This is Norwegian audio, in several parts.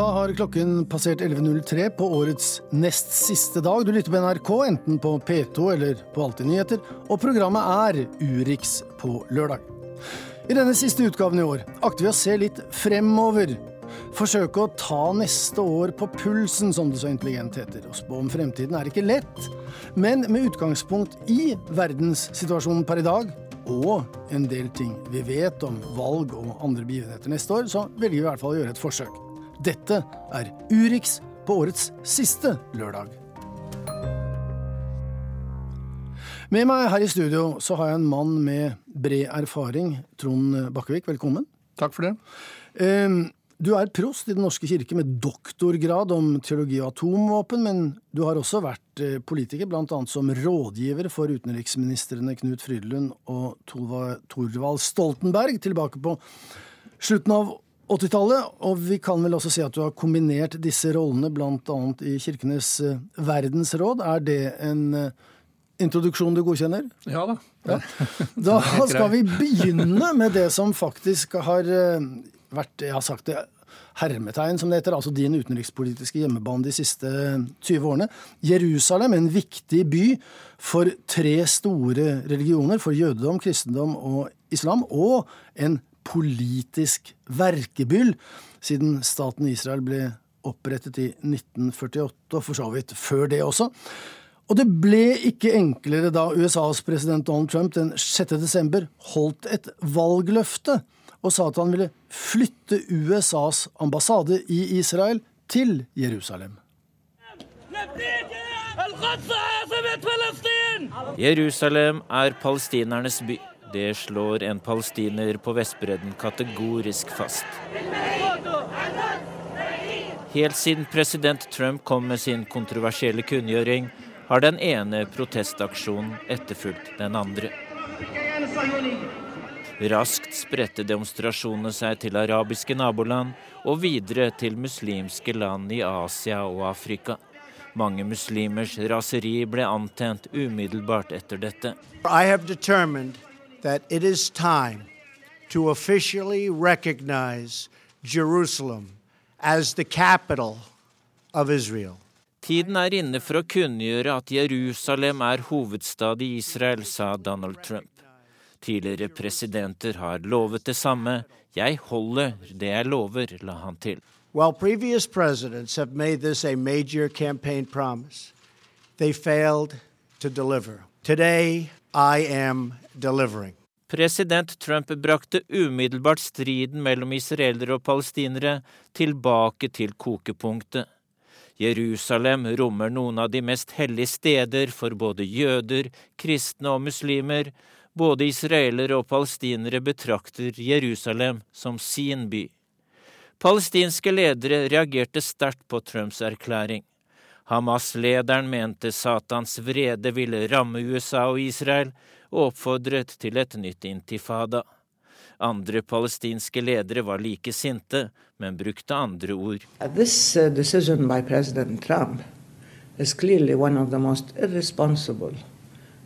Da har klokken passert 11.03 på årets nest siste dag. Du lytter på NRK, enten på P2 eller på Alltid nyheter, og programmet er Urix på lørdag. I denne siste utgaven i år akter vi å se litt fremover. Forsøke å ta neste år på pulsen, som det så intelligent heter. Å spå om fremtiden er ikke lett, men med utgangspunkt i verdenssituasjonen per i dag, og en del ting vi vet om valg og andre begivenheter neste år, så velger vi i hvert fall å gjøre et forsøk. Dette er Urix på årets siste lørdag. Med meg her i studio så har jeg en mann med bred erfaring. Trond Bakkevik, velkommen. Takk for det. Ehm, du er prost i Den norske kirke med doktorgrad om teologi og atomvåpen, men du har også vært eh, politiker, bl.a. som rådgiver for utenriksministrene Knut Frydenlund og Torvald Stoltenberg tilbake på slutten av 80-tallet, og vi kan vel også si at du har kombinert disse rollene bl.a. i Kirkenes eh, verdensråd. Er det en eh, introduksjon du godkjenner? Ja da. Ja. Da skal vi begynne med det som faktisk har eh, vært, jeg har sagt det, hermetegn, som det heter, altså din utenrikspolitiske hjemmebane de siste 20 årene. Jerusalem, en viktig by for tre store religioner, for jødedom, kristendom og islam, og en politisk verkebyll siden staten Israel ble opprettet i 1948, og for så vidt før det også. Og det ble ikke enklere da USAs president Donald Trump den 6. desember holdt et valgløfte og sa at han ville flytte USAs ambassade i Israel til Jerusalem. Jerusalem er palestinernes by. Det slår en palestiner på Vestbredden kategorisk fast. Helt siden president Trump kom med sin kontroversielle kunngjøring, har den ene protestaksjonen etterfulgt den andre. Raskt spredte demonstrasjonene seg til arabiske naboland og videre til muslimske land i Asia og Afrika. Mange muslimers raseri ble antent umiddelbart etter dette. I have determined that it is time to officially recognize Jerusalem as the capital of Israel. Tiden er inne for å kunngjøre at Jerusalem er hovedstad i Israel, sa Donald Trump. Tidligere presidenter har lovet det samme. Jeg holder det jeg lover, la han til. While previous presidents have made this a major campaign promise, they failed to deliver. Today, I am delivering. President Trump brakte umiddelbart striden mellom israelere og palestinere tilbake til kokepunktet. Jerusalem rommer noen av de mest hellige steder for både jøder, kristne og muslimer. Både israelere og palestinere betrakter Jerusalem som sin by. Palestinske ledere reagerte sterkt på Trumps erklæring. Hamas-lederen mente Satans vrede ville ramme USA og Israel, og oppfordret til et nytt intifada. Andre palestinske ledere var like sinte, men brukte andre ord. This uh, by President Trump is clearly one of the most irresponsible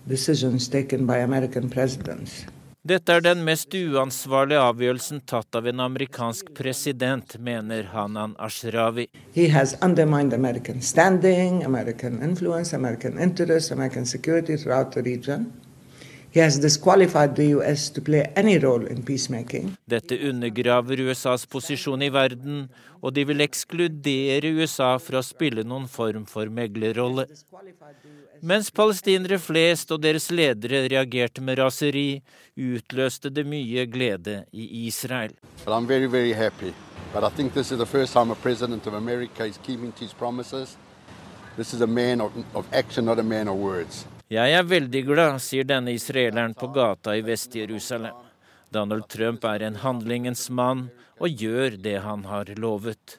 decisions taken by American presidents. Dette er den mest uansvarlige avgjørelsen tatt av en amerikansk president, mener Hanan Ashrawi. American standing, American influence, American interest, American security throughout the region. Dette undergraver USAs posisjon i verden, og de vil ekskludere USA fra å spille noen form for meglerrolle. Mens palestinere flest og deres ledere reagerte med raseri, utløste det mye glede i Israel. Very, very But I think this is the first time a president of America is keeping to his promises. This is a man of, of action, not a man of words. Jeg er veldig glad, sier denne israeleren på gata i Vest-Jerusalem. Donald Trump er en handlingens mann og gjør det han har lovet.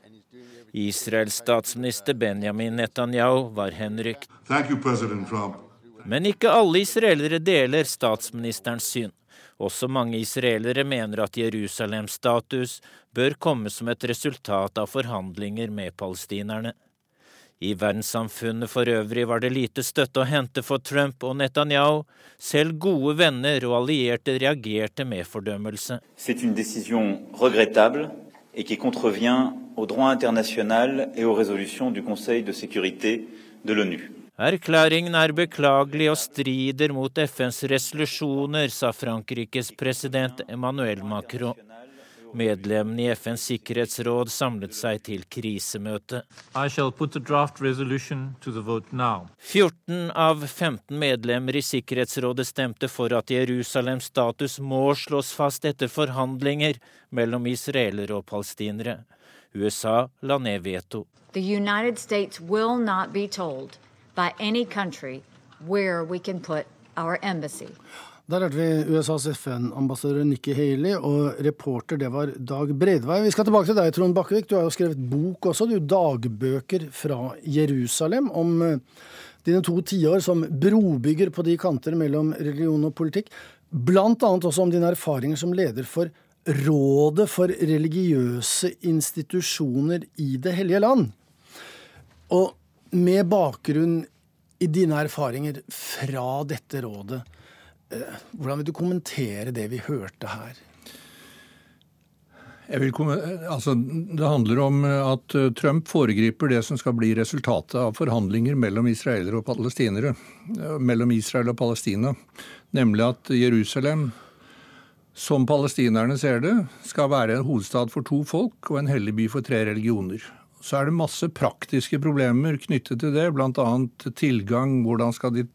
Israels statsminister Benjamin Netanyahu var henrykt. Men ikke alle israelere deler statsministerens syn. Også mange israelere mener at Jerusalems status bør komme som et resultat av forhandlinger med palestinerne. I verdenssamfunnet for øvrig var det lite støtte å hente for Trump og Netanyahu. Selv gode venner og allierte reagerte med fordømmelse. Et qui contrevient au droit international et aux résolutions du Conseil de sécurité de l'ONU. Erklæringen er beklagelig og strider mot FNs resolusjoner, sa Frankrikes president Emmanuel Macron. Medlemmene i FNs sikkerhetsråd samlet seg til krisemøte. 14 av 15 medlemmer i Sikkerhetsrådet stemte for at Jerusalems status må slås fast etter forhandlinger mellom israelere og palestinere. USA la ned veto. The United States will not be told by any country where we can put our embassy. Der hørte vi USAs FN-ambassadør Nikki Haley, og reporter det var Dag Bredvei. Vi skal tilbake til deg, Trond Bakkevik. Du har jo skrevet bok også, du. Dagbøker fra Jerusalem om eh, dine to tiår som brobygger på de kanter mellom religion og politikk. Blant annet også om dine erfaringer som leder for Rådet for religiøse institusjoner i Det hellige land. Og med bakgrunn i dine erfaringer fra dette rådet, hvordan vil du kommentere det vi hørte her? Altså, det handler om eh, at eh, Trump foregriper det som skal bli resultatet av forhandlinger mellom israelere og palestinere. Mellom Israel og Palestina. Nemlig at Jerusalem, som palestinerne ser det, skal være en hovedstad for to folk og en hellig by for tre religioner. Så er det masse praktiske problemer knyttet til det, bl.a. tilgang. Hvordan skal de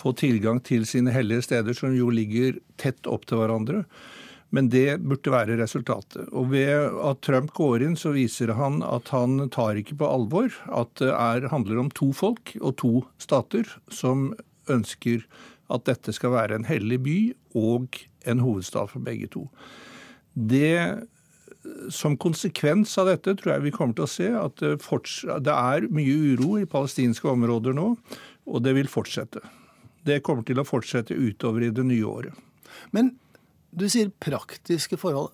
få tilgang til sine hellige steder, som jo ligger tett opp til hverandre. Men det burde være resultatet. Og ved at Trump går inn, så viser han at han tar ikke på alvor at det er, handler om to folk og to stater som ønsker at dette skal være en hellig by og en hovedstad for begge to. Det som konsekvens av dette tror jeg vi kommer til å se at det er mye uro i palestinske områder nå, og det vil fortsette. Det kommer til å fortsette utover i det nye året. Men du sier praktiske forhold.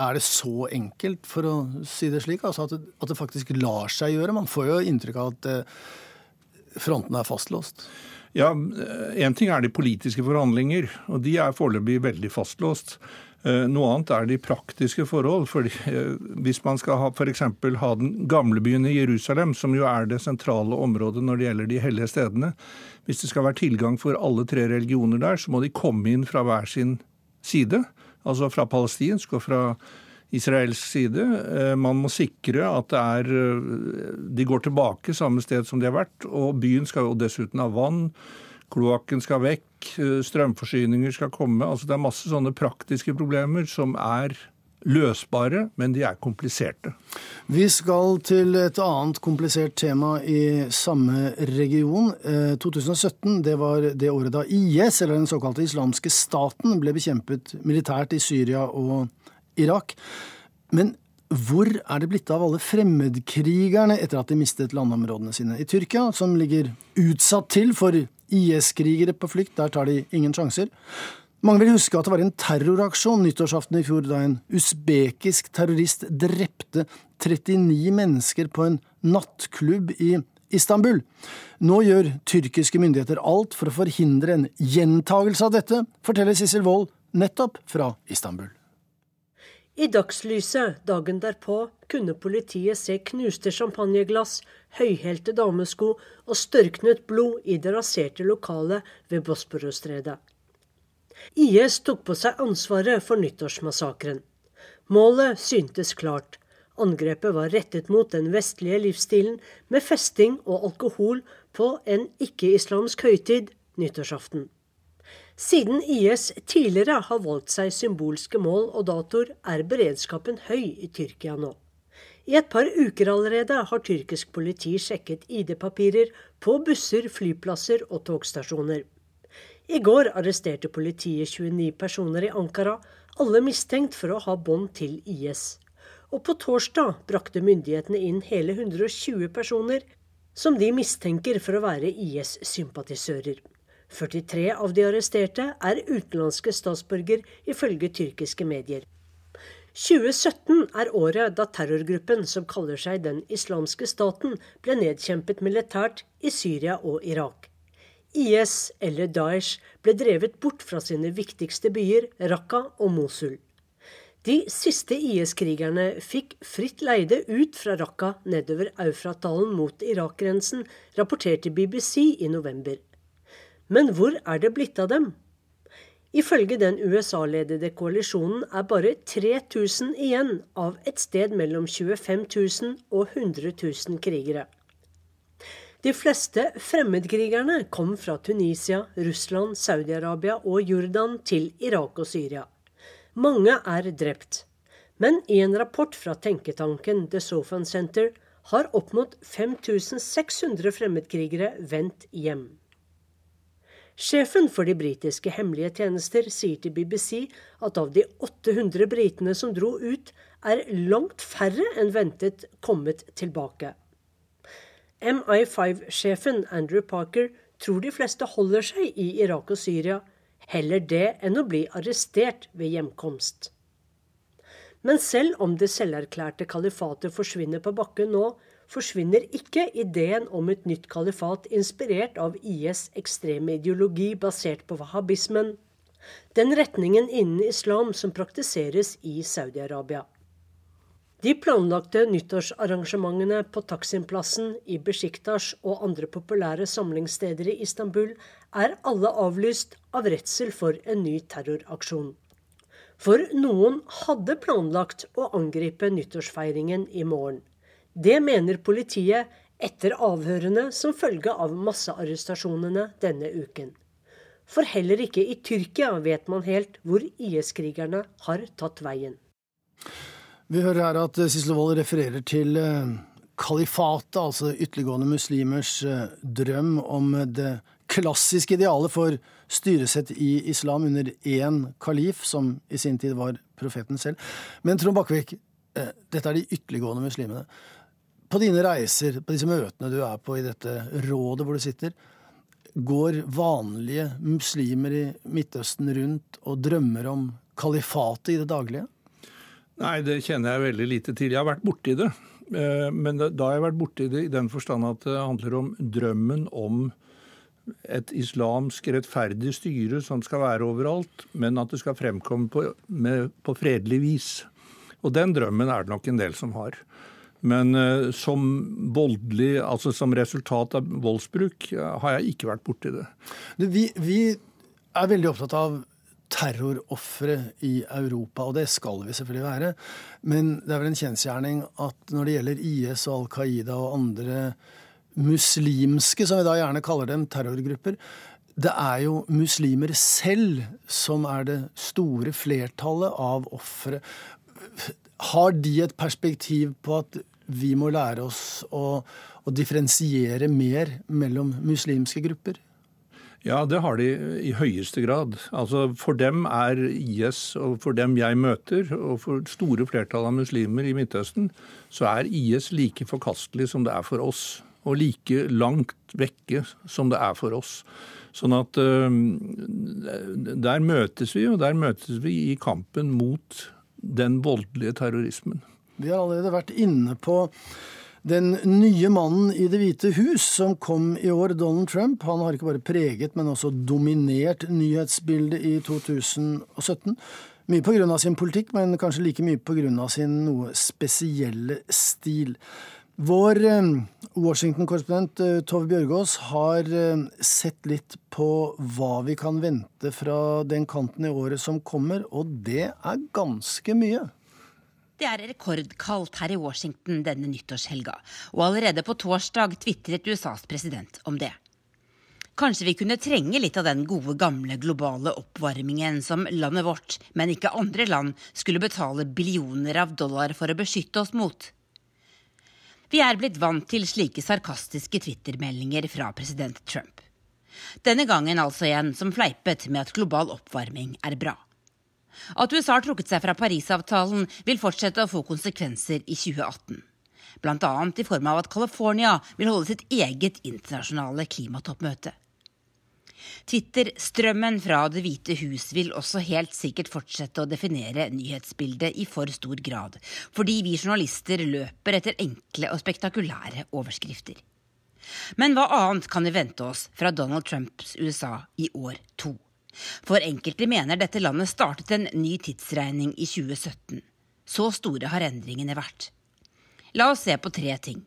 Er det så enkelt, for å si det slik, altså at, det, at det faktisk lar seg gjøre? Man får jo inntrykk av at fronten frontene er fastlåst. Ja, Én ting er de politiske forhandlinger, og de er foreløpig veldig fastlåst. Eh, noe annet er de praktiske forhold. fordi eh, Hvis man skal f.eks. ha den gamle byen i Jerusalem, som jo er det sentrale området når det gjelder de hellige stedene, hvis det skal være tilgang for alle tre religioner der, så må de komme inn fra hver sin side. Altså fra palestinsk og fra israelsk side. Eh, man må sikre at er, de går tilbake samme sted som de har vært. Og byen skal jo dessuten ha vann. Kloakken skal vekk, eh, strømforsyninger skal komme. Altså Det er masse sånne praktiske problemer som er løsbare, men de er kompliserte. Vi skal til et annet komplisert tema i samme region. 2017 eh, det var det året da IS, eller den såkalte islamske staten, ble bekjempet militært i Syria og Irak. Men hvor er det blitt av alle fremmedkrigerne etter at de mistet landområdene sine? I Tyrkia, som ligger utsatt til for IS-krigere på flukt, der tar de ingen sjanser. Mange vil huske at det var en terroraksjon nyttårsaften i fjor da en usbekisk terrorist drepte 39 mennesker på en nattklubb i Istanbul. Nå gjør tyrkiske myndigheter alt for å forhindre en gjentagelse av dette, forteller Sissel Wold nettopp fra Istanbul. I dagslyset dagen derpå kunne politiet se knuste champagneglass, høyhælte damesko og størknet blod i det raserte lokalet ved Bosporosstredet. IS tok på seg ansvaret for nyttårsmassakren. Målet syntes klart. Angrepet var rettet mot den vestlige livsstilen med festing og alkohol på en ikke-islamsk høytid, nyttårsaften. Siden IS tidligere har valgt seg symbolske mål og datoer, er beredskapen høy i Tyrkia nå. I et par uker allerede har tyrkisk politi sjekket ID-papirer på busser, flyplasser og togstasjoner. I går arresterte politiet 29 personer i Ankara, alle mistenkt for å ha bånd til IS. Og på torsdag brakte myndighetene inn hele 120 personer som de mistenker for å være IS-sympatisører. 43 av de arresterte er utenlandske statsborger, ifølge tyrkiske medier. 2017 er året da terrorgruppen som kaller seg Den islamske staten, ble nedkjempet militært i Syria og Irak. IS, eller Daesh, ble drevet bort fra sine viktigste byer, Raqqa og Mosul. De siste IS-krigerne fikk fritt leide ut fra Raqqa nedover Eufratdalen mot Irak-grensen, rapporterte BBC i november. Men hvor er det blitt av dem? Ifølge den USA-ledede koalisjonen er bare 3000 igjen av et sted mellom 25 000 og 100 000 krigere. De fleste fremmedkrigerne kom fra Tunisia, Russland, Saudi-Arabia og Jordan til Irak og Syria. Mange er drept. Men i en rapport fra tenketanken The Sofan Center har opp mot 5600 fremmedkrigere vendt hjem. Sjefen for de britiske hemmelige tjenester sier til BBC at av de 800 britene som dro ut, er langt færre enn ventet kommet tilbake. MI5-sjefen Andrew Parker tror de fleste holder seg i Irak og Syria, heller det enn å bli arrestert ved hjemkomst. Men selv om det selverklærte kalifatet forsvinner på bakken nå, forsvinner ikke ideen om et nytt kalifat inspirert av IS' ekstreme ideologi basert på wahhabismen, den retningen innen islam som praktiseres i Saudi-Arabia. De planlagte nyttårsarrangementene på Taksim-plassen, i Besjiktas og andre populære samlingssteder i Istanbul er alle avlyst av redsel for en ny terroraksjon. For noen hadde planlagt å angripe nyttårsfeiringen i morgen. Det mener politiet etter avhørene som følge av massearrestasjonene denne uken. For heller ikke i Tyrkia vet man helt hvor IS-krigerne har tatt veien. Vi hører her at Sissel Wold refererer til eh, kalifatet, altså ytterliggående muslimers eh, drøm om det klassiske idealet for styresett i islam under én kalif, som i sin tid var profeten selv. Men Trond Bakkevik, eh, dette er de ytterliggående muslimene. På dine reiser, på disse møtene du er på i dette rådet hvor du sitter, går vanlige muslimer i Midtøsten rundt og drømmer om kalifatet i det daglige? Nei, det kjenner jeg veldig lite til. Jeg har vært borti det. Eh, men da har jeg vært borti det i den forstand at det handler om drømmen om et islamsk rettferdig styre som skal være overalt, men at det skal fremkomme på, med, på fredelig vis. Og den drømmen er det nok en del som har. Men uh, som voldelig, altså som resultat av voldsbruk, uh, har jeg ikke vært borti det. Vi, vi er veldig opptatt av terrorofre i Europa, og det skal vi selvfølgelig være. Men det er vel en kjensgjerning at når det gjelder IS og Al Qaida og andre muslimske, som vi da gjerne kaller dem, terrorgrupper, det er jo muslimer selv som er det store flertallet av ofre. Har de et perspektiv på at vi må lære oss å, å differensiere mer mellom muslimske grupper? Ja, det har de i høyeste grad. Altså For dem er IS, og for dem jeg møter, og for store flertall av muslimer i Midtøsten, så er IS like forkastelig som det er for oss. Og like langt vekke som det er for oss. Sånn at uh, der møtes vi, og der møtes vi i kampen mot den voldelige terrorismen. Vi har allerede vært inne på den nye mannen i Det hvite hus som kom i år, Donald Trump, han har ikke bare preget, men også dominert nyhetsbildet i 2017. Mye pga. sin politikk, men kanskje like mye pga. sin noe spesielle stil. Vår eh, Washington-korrespondent eh, Tove Bjørgaas har eh, sett litt på hva vi kan vente fra den kanten i året som kommer, og det er ganske mye. Det er rekordkaldt her i Washington denne nyttårshelga, og allerede på torsdag tvitret USAs president om det. Kanskje vi kunne trenge litt av den gode, gamle globale oppvarmingen som landet vårt, men ikke andre land, skulle betale billioner av dollar for å beskytte oss mot. Vi er blitt vant til slike sarkastiske twittermeldinger fra president Trump. Denne gangen altså en som fleipet med at global oppvarming er bra. At USA har trukket seg fra Parisavtalen, vil fortsette å få konsekvenser i 2018. Bl.a. i form av at California vil holde sitt eget internasjonale klimatoppmøte. Twitter-strømmen fra Det hvite hus vil også helt sikkert fortsette å definere nyhetsbildet i for stor grad, fordi vi journalister løper etter enkle og spektakulære overskrifter. Men hva annet kan vi vente oss fra Donald Trumps USA i år to? For enkelte mener dette landet startet en ny tidsregning i 2017. Så store har endringene vært. La oss se på tre ting.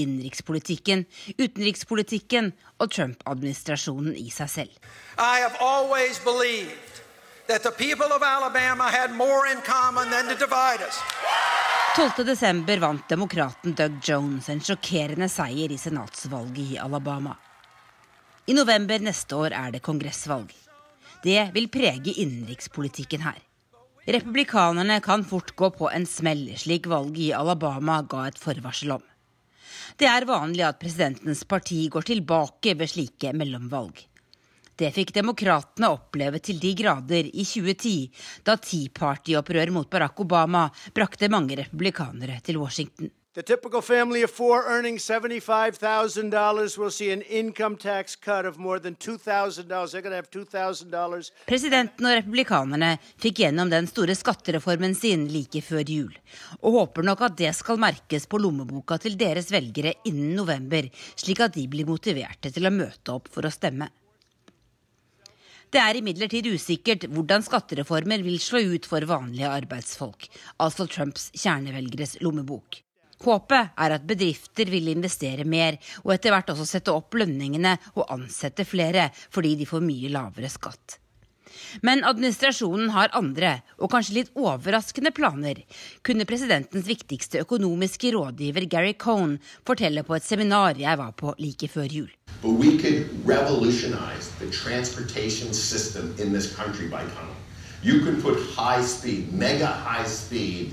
Innenrikspolitikken, utenrikspolitikken og Trump-administrasjonen i seg selv. I have always believed that the people of Alabama had more in common than to divide us. 12.12. vant demokraten Doug Jones en sjokkerende seier i senatsvalget i Alabama. I november neste år er det kongressvalg. Det vil prege innenrikspolitikken her. Republikanerne kan fort gå på en smell, slik valget i Alabama ga et forvarsel om. Det er vanlig at presidentens parti går tilbake ved slike mellomvalg. Det fikk demokratene oppleve til de grader i 2010, da Tea Party-opprør mot Barack Obama brakte mange republikanere til Washington. The typical family of four earning $75,000 will see an income tax cut of more than $2,000. They're going to have $2,000. Presidenten og republikanerne fikk gjennom den store skattereformen sin like før jul, og håper nok at det skal merkes på lommeboka til deres velgere innen november, slik at de blir motiverte til å møte opp for å stemme. Det er imidlertid usikkert hvordan skattereformer vil slå ut for vanlige arbeidsfolk, altså Trumps kjernevelgeres lommebok. Håpet er at bedrifter vil investere mer, og etter hvert også sette opp lønningene og ansette flere, fordi de får mye lavere skatt. Men administrasjonen har andre, og kanskje litt overraskende planer, kunne presidentens viktigste økonomiske rådgiver Gary Cohn fortelle på et seminar jeg var på like før jul. You can put high speed, mega high speed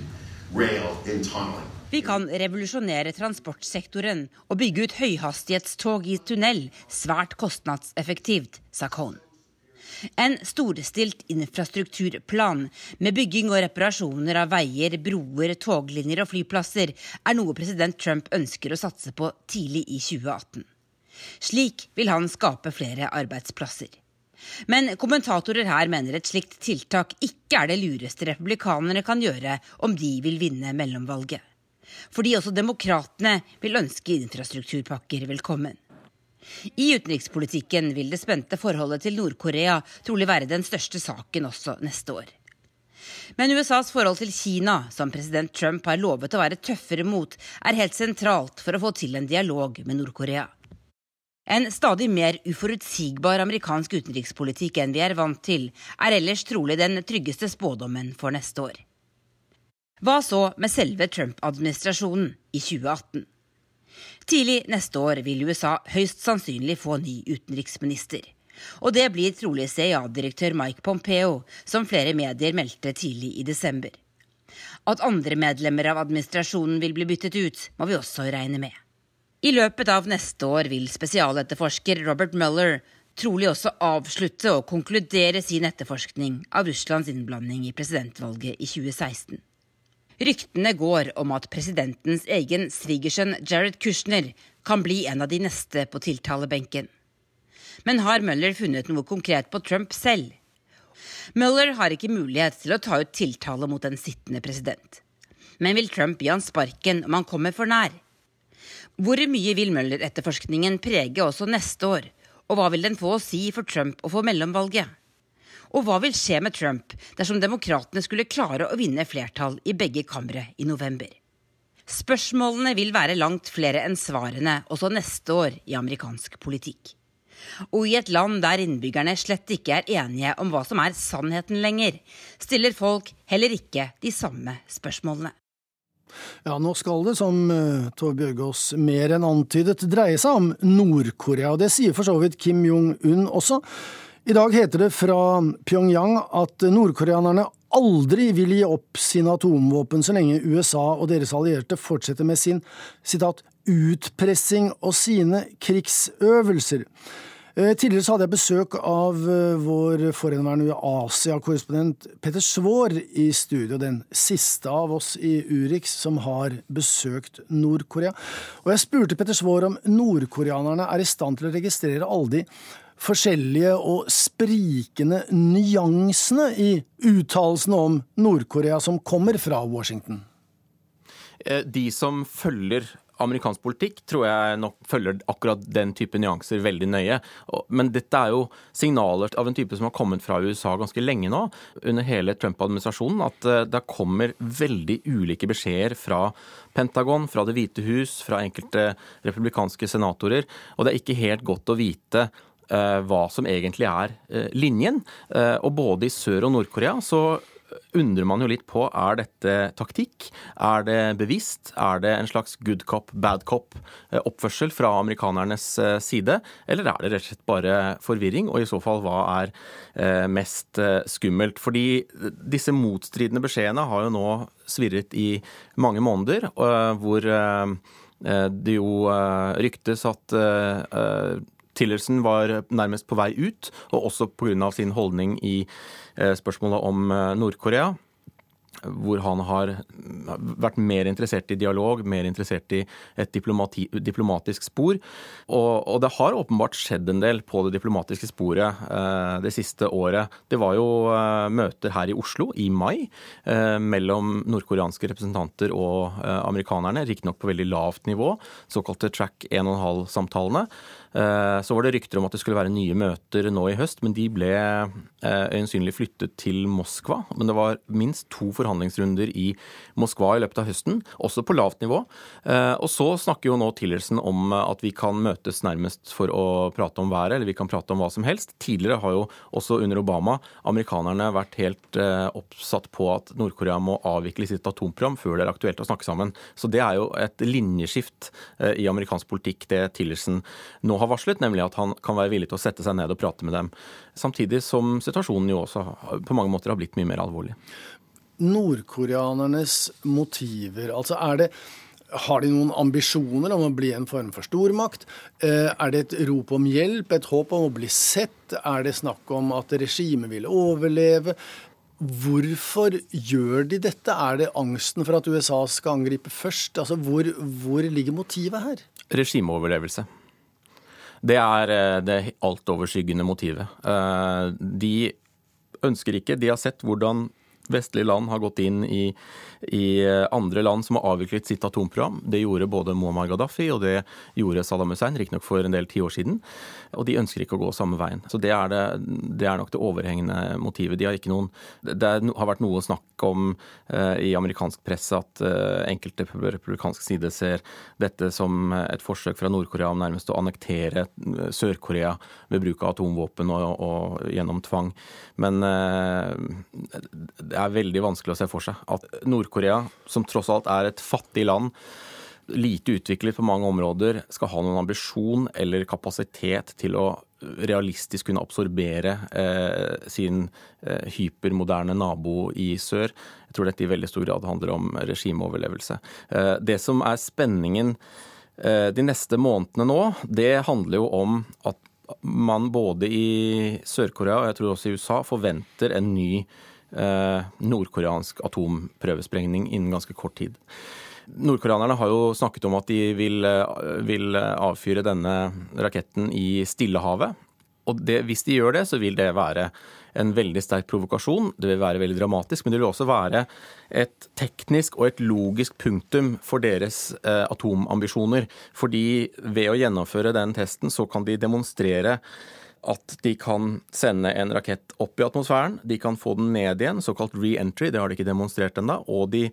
rail in tunneling. Vi kan revolusjonere transportsektoren og bygge ut høyhastighetstog i tunnel svært kostnadseffektivt, sa Cohn. En storstilt infrastrukturplan med bygging og reparasjoner av veier, broer, toglinjer og flyplasser er noe president Trump ønsker å satse på tidlig i 2018. Slik vil han skape flere arbeidsplasser. Men kommentatorer her mener et slikt tiltak ikke er det lureste republikanerne kan gjøre om de vil vinne mellomvalget fordi også demokratene vil ønske infrastrukturpakker velkommen. I utenrikspolitikken vil det spente forholdet til Nord-Korea trolig være den største saken også neste år. Men USAs forhold til Kina, som president Trump har lovet å være tøffere mot, er helt sentralt for å få til en dialog med Nord-Korea. En stadig mer uforutsigbar amerikansk utenrikspolitikk enn vi er vant til, er ellers trolig den tryggeste spådommen for neste år. Hva så med selve Trump-administrasjonen i 2018? Tidlig neste år vil USA høyst sannsynlig få ny utenriksminister. Og det blir trolig CIA-direktør Mike Pompeo, som flere medier meldte tidlig i desember. At andre medlemmer av administrasjonen vil bli byttet ut, må vi også regne med. I løpet av neste år vil spesialetterforsker Robert Mueller trolig også avslutte og konkludere sin etterforskning av Russlands innblanding i presidentvalget i 2016. Ryktene går om at presidentens egen svigersønn Jared Kushner kan bli en av de neste på tiltalebenken. Men har Møller funnet noe konkret på Trump selv? Mueller har ikke mulighet til å ta ut tiltale mot en sittende president. Men vil Trump gi han sparken om han kommer for nær? Hvor mye vil Mueller-etterforskningen prege også neste år, og hva vil den få å si for Trump og for mellomvalget? Og hva vil skje med Trump dersom demokratene skulle klare å vinne flertall i begge kamre i november? Spørsmålene vil være langt flere enn svarene også neste år i amerikansk politikk. Og i et land der innbyggerne slett ikke er enige om hva som er sannheten lenger, stiller folk heller ikke de samme spørsmålene. Ja, nå skal det, som uh, Tove Bjørgaas mer enn antydet, dreie seg om Nord-Korea. Det sier for så vidt Kim Jong-un også. I dag heter det fra Pyongyang at nordkoreanerne aldri vil gi opp sine atomvåpen så lenge USA og deres allierte fortsetter med sin citat, utpressing og sine krigsøvelser. Eh, tidligere så hadde jeg besøk av eh, vår forhenværende Asia-korrespondent Petter Svaar i studio, den siste av oss i Urix som har besøkt Nord-Korea. Og jeg spurte Petter Svaar om nordkoreanerne er i stand til å registrere alle de forskjellige og sprikende nyansene i uttalelsene om Nord-Korea som kommer fra Washington? Eh, de som følger amerikansk politikk tror jeg nok følger akkurat den type nyanser veldig nøye. Men dette er jo signaler av en type som har kommet fra USA ganske lenge nå, under hele Trump-administrasjonen, at eh, det kommer veldig ulike beskjeder fra Pentagon, fra Det hvite hus, fra enkelte republikanske senatorer. Og det er ikke helt godt å vite hva som egentlig er eh, linjen. Og både i Sør- og Nord-Korea så undrer man jo litt på er dette taktikk. Er det bevisst? Er det en slags good cop, bad cop-oppførsel fra amerikanernes eh, side? Eller er det rett og slett bare forvirring? Og i så fall, hva er eh, mest eh, skummelt? Fordi disse motstridende beskjedene har jo nå svirret i mange måneder, hvor det jo ryktes at Tillerson var nærmest på vei ut, og også pga. sin holdning i Eh, spørsmålet om eh, Nord-Korea hvor han har vært mer interessert i dialog, mer interessert i et diplomatisk spor. Og, og, det har åpenbart skjedd en del på det diplomatiske sporet eh, det siste året. Det var jo eh, møter her i Oslo i mai eh, mellom nordkoreanske representanter og eh, amerikanerne, riktignok på veldig lavt nivå, såkalte track 1,5-samtalene. Eh, så var det rykter om at det skulle være nye møter nå i høst, men de ble eh, øyensynlig flyttet til Moskva. Men det var minst to forhandlingsrunder i Moskva i løpet av høsten, også på lavt nivå. Eh, og så snakker jo nå Tillerson om at vi kan møtes nærmest for å prate om været, eller vi kan prate om hva som helst. Tidligere har jo også under Obama amerikanerne vært helt oppsatt på at Nord-Korea må avvikle sitt atomprogram før det er aktuelt å snakke sammen. Så det er jo et linjeskift i amerikansk politikk, det Tillerson nå har varslet, nemlig at han kan være villig til å sette seg ned og prate med dem. Samtidig som situasjonen jo også på mange måter har blitt mye mer alvorlig. Nordkoreanernes motiver, altså er det har de noen ambisjoner om å bli en form for stormakt? Eh, er det et rop om hjelp, et håp om å bli sett? Er det snakk om at regimet vil overleve? Hvorfor gjør de dette? Er det angsten for at USA skal angripe først? Altså, hvor, hvor ligger motivet her? Regimeoverlevelse. Det er eh, det altoverskyggende motivet. Eh, de ønsker ikke De har sett hvordan vestlige land har gått inn i, i, eh, andre land som har avviklet sitt atomprogram. Det gjorde både Muammar Gaddafi og det gjorde Saddam Hussein, riktignok for en del tiår siden. Og de ønsker ikke å gå samme veien. Så det er, det, det er nok det overhengende motivet. De har ikke noen, det har vært noe snakk om uh, i amerikansk presse at uh, enkelte på republikansk side ser dette som et forsøk fra Nord-Korea om nærmest å annektere Sør-Korea ved bruk av atomvåpen og, og gjennom tvang. Men det er veldig vanskelig å se for seg at Nord-Korea, som tross alt er et fattig land, lite utviklet på mange områder, skal ha noen ambisjon eller kapasitet til å realistisk kunne absorbere eh, sin eh, hypermoderne nabo i sør. Jeg tror dette i veldig stor grad handler om regimeoverlevelse. Eh, det som er spenningen eh, de neste månedene nå, det handler jo om at man både i Sør-Korea og jeg tror også i USA forventer en ny nordkoreansk atomprøvesprengning innen ganske kort tid. Nordkoreanerne har jo snakket om at de vil, eh, vil avfyre denne raketten i Stillehavet. Og det, hvis de gjør det, så vil det være en veldig sterk provokasjon. Det vil være veldig dramatisk, men det vil også være et teknisk og et logisk punktum for deres eh, atomambisjoner. Fordi ved å gjennomføre den testen, så kan de demonstrere at de kan sende en rakett opp i atmosfæren, de kan få den ned igjen, såkalt re-entry, det har de ikke demonstrert ennå, og de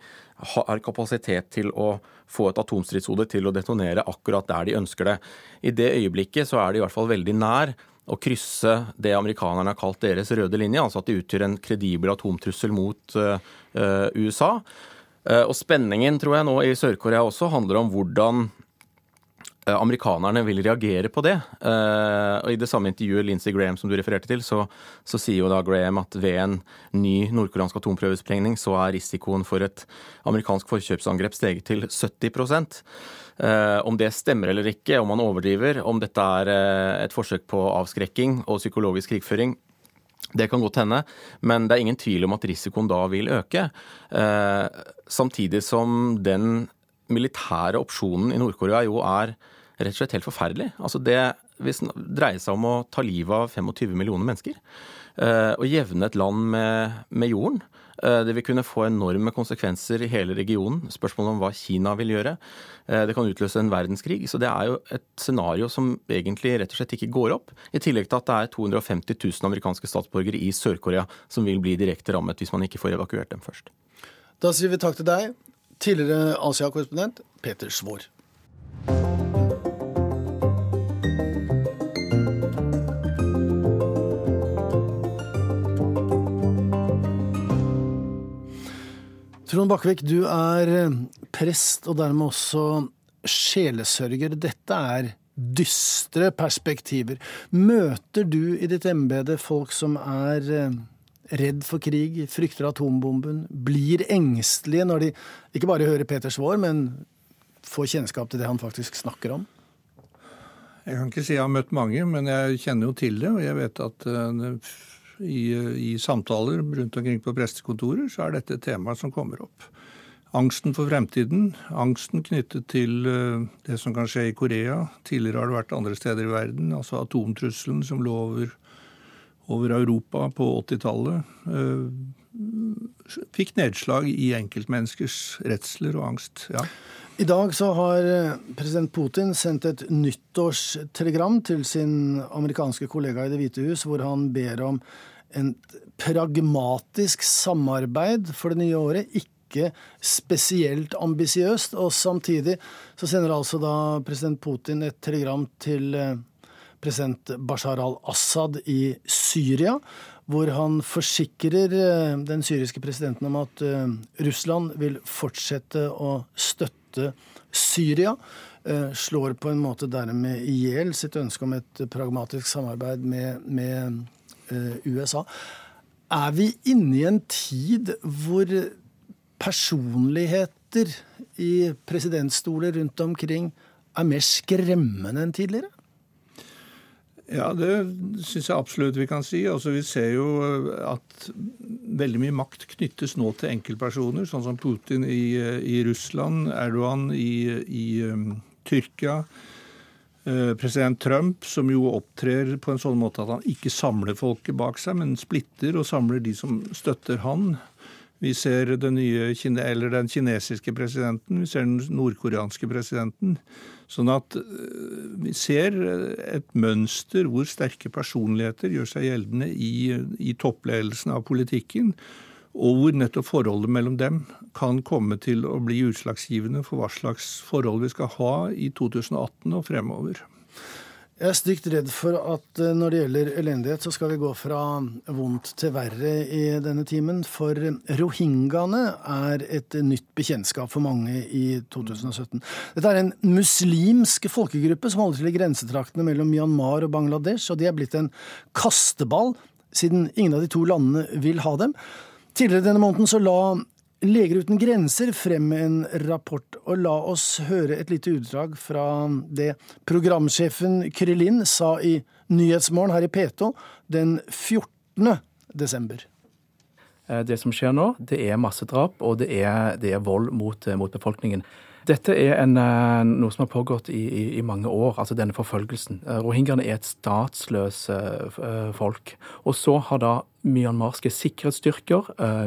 har kapasitet til å få et atomstridshode til å detonere akkurat der de ønsker det. I det øyeblikket så er de i hvert fall veldig nær å krysse det amerikanerne har kalt deres røde linje, altså at de utgjør en kredibel atomtrussel mot uh, USA. Uh, og spenningen, tror jeg, nå i Sør-Korea også handler om hvordan amerikanerne vil reagere på det. Eh, og I det samme intervjuet Lindsey Graham som du refererte til, så, så sier jo da Graham at ved en ny nordkoreansk atomprøvesprengning så er risikoen for et amerikansk forkjøpsangrep steget til 70 eh, Om det stemmer eller ikke, om man overdriver, om dette er et forsøk på avskrekking og psykologisk krigføring, det kan godt hende, men det er ingen tvil om at risikoen da vil øke. samtidig som den militære opsjonen i Nord-Korea jo er rett og slett helt forferdelig. Altså det dreier seg om å ta livet av 25 millioner mennesker. og eh, jevne et land med, med jorden. Eh, det vil kunne få enorme konsekvenser i hele regionen. Spørsmålet om hva Kina vil gjøre. Eh, det kan utløse en verdenskrig. Så det er jo et scenario som egentlig rett og slett ikke går opp. I tillegg til at det er 250 000 amerikanske statsborgere i Sør-Korea som vil bli direkte rammet hvis man ikke får evakuert dem først. Da sier vi takk til deg, tidligere Asia-korrespondent Peter Svaar. Trond Bakkevik, du er eh, prest og dermed også sjelesørger. Dette er dystre perspektiver. Møter du i ditt embete folk som er eh, redd for krig, frykter atombomben, blir engstelige når de ikke bare hører Peter Svaar, men får kjennskap til det han faktisk snakker om? Jeg kan ikke si jeg har møtt mange, men jeg kjenner jo til det. Og jeg vet at uh, i, i, samtaler rundt omkring på prestekontorer, så er dette et tema som kommer opp. Angsten for fremtiden, angsten knyttet til uh, det som kan skje i Korea. Tidligere har det vært andre steder i verden, altså atomtrusselen som lå over, over Europa på 80-tallet. Uh, eh, fikk nedslag i enkeltmenneskers redsler og angst. ja. I dag så har eh, president Putin sendt et nyttårstelegram til sin amerikanske kollega i Det hvite hus, hvor han ber om en pragmatisk samarbeid for det nye året. Ikke spesielt ambisiøst. Og samtidig så sender altså da president Putin et telegram til eh, president Bashar al-Assad i Syria, hvor han forsikrer eh, den syriske presidenten om at Russland vil fortsette å støtte støtte Syria. Eh, slår på en måte dermed i hjel sitt ønske om et pragmatisk samarbeid med, med eh, USA. Er vi inne i en tid hvor personligheter i presidentstoler rundt omkring er mer skremmende enn tidligere? Ja, det syns jeg absolutt vi kan si. Altså, vi ser jo at veldig mye makt knyttes nå til enkeltpersoner, sånn som Putin i, i Russland, Erdogan i, i um, Tyrkia. President Trump, som jo opptrer på en sånn måte at han ikke samler folket bak seg, men splitter og samler de som støtter han. Vi ser den, nye, den kinesiske presidenten, vi ser den nordkoreanske presidenten. Sånn at eh, vi ser et mønster hvor sterke personligheter gjør seg gjeldende i, i toppledelsen av politikken, og hvor nettopp forholdet mellom dem kan komme til å bli utslagsgivende for hva slags forhold vi skal ha i 2018 og fremover. Jeg er stygt redd for at eh, når det gjelder elendighet, så skal vi gå fra vondt til verre i denne timen. For rohingyaene er et nytt bekjentskap for mange i 2017. Dette er en muslimsk folkegruppe som holder til i grensetraktene mellom Myanmar og Bangladesh, og de er blitt en kasteball, siden ingen av de to landene vil ha dem. Tidligere denne måneden så la Leger uten grenser frem med en rapport, og la oss høre et lite utdrag fra det programsjefen Krylin sa i Nyhetsmorgen her i P2 den 14. desember. Eh, det som skjer nå, det er massedrap, og det er, det er vold mot, eh, mot, befolkningen. Dette er en, eh, noe som har pågått i, i, i, mange år, altså denne forfølgelsen. Rohingyaene er et statsløse folk. Og så har da myanmarske sikkerhetsstyrker,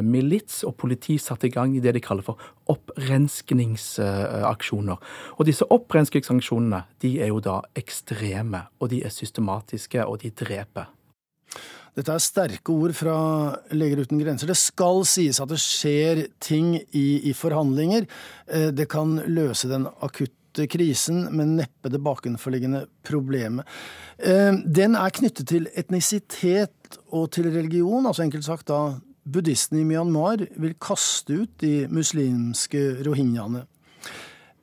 milits og politi satt i gang i det de kaller for opprenskningsaksjoner. Og disse opprenskningsaksjonene de er jo da ekstreme, og de er systematiske, og de dreper. Dette er sterke ord fra Leger uten grenser. Det skal sies at det skjer ting i, i forhandlinger. Eh, det kan løse den akutte krisen, men neppe det bakenforliggende problemet. Eh, den er knyttet til etnisitet og til religion, altså enkelt sagt da buddhistene i Myanmar vil kaste ut de muslimske rohingyaene.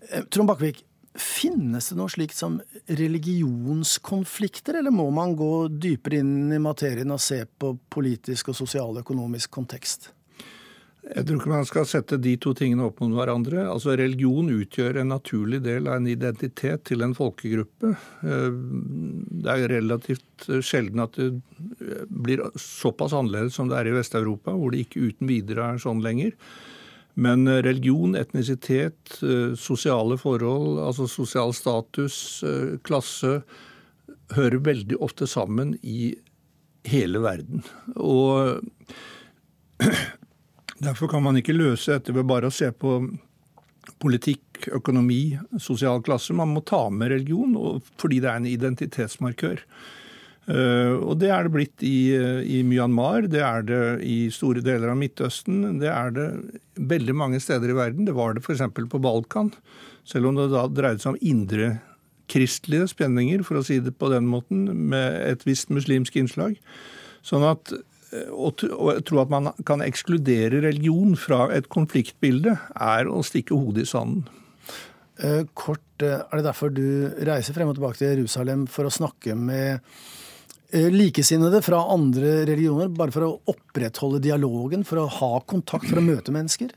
Eh, Trond Bakkevik, Finnes det noe slikt som religionskonflikter, eller må man gå dypere inn i materien og se på politisk og sosialøkonomisk kontekst? Jeg tror ikke man skal sette de to tingene opp mot hverandre. Altså Religion utgjør en naturlig del av en identitet til en folkegruppe. Eh, det er relativt sjelden at det blir såpass annerledes som det er i Vest-Europa, hvor det ikke uten videre er sånn lenger. Men eh, religion, etnisitet, eh, sosiale forhold, altså sosial status, eh, klasse, hører veldig ofte sammen i hele verden. Og Derfor kan man ikke løse dette ved bare å se på politikk, økonomi, sosial klasse. Man må ta med religion fordi det er en identitetsmarkør. Eh, og det er det blitt i, i, Myanmar, det er det i store deler av Midtøsten. Det er det veldig mange steder i verden. Det var det f.eks. på Balkan. Selv om det da dreide seg om indre kristelige spenninger, for å si det på den måten, med et visst muslimsk innslag. Sånn at å tro at man kan ekskludere religion fra et konfliktbilde, er å stikke hodet i sanden. Eh, kort, eh, er det derfor du reiser frem og tilbake til Jerusalem for å snakke med eh, likesinnede fra andre religioner, bare for å opprettholde dialogen, for å ha kontakt, for å møte mennesker?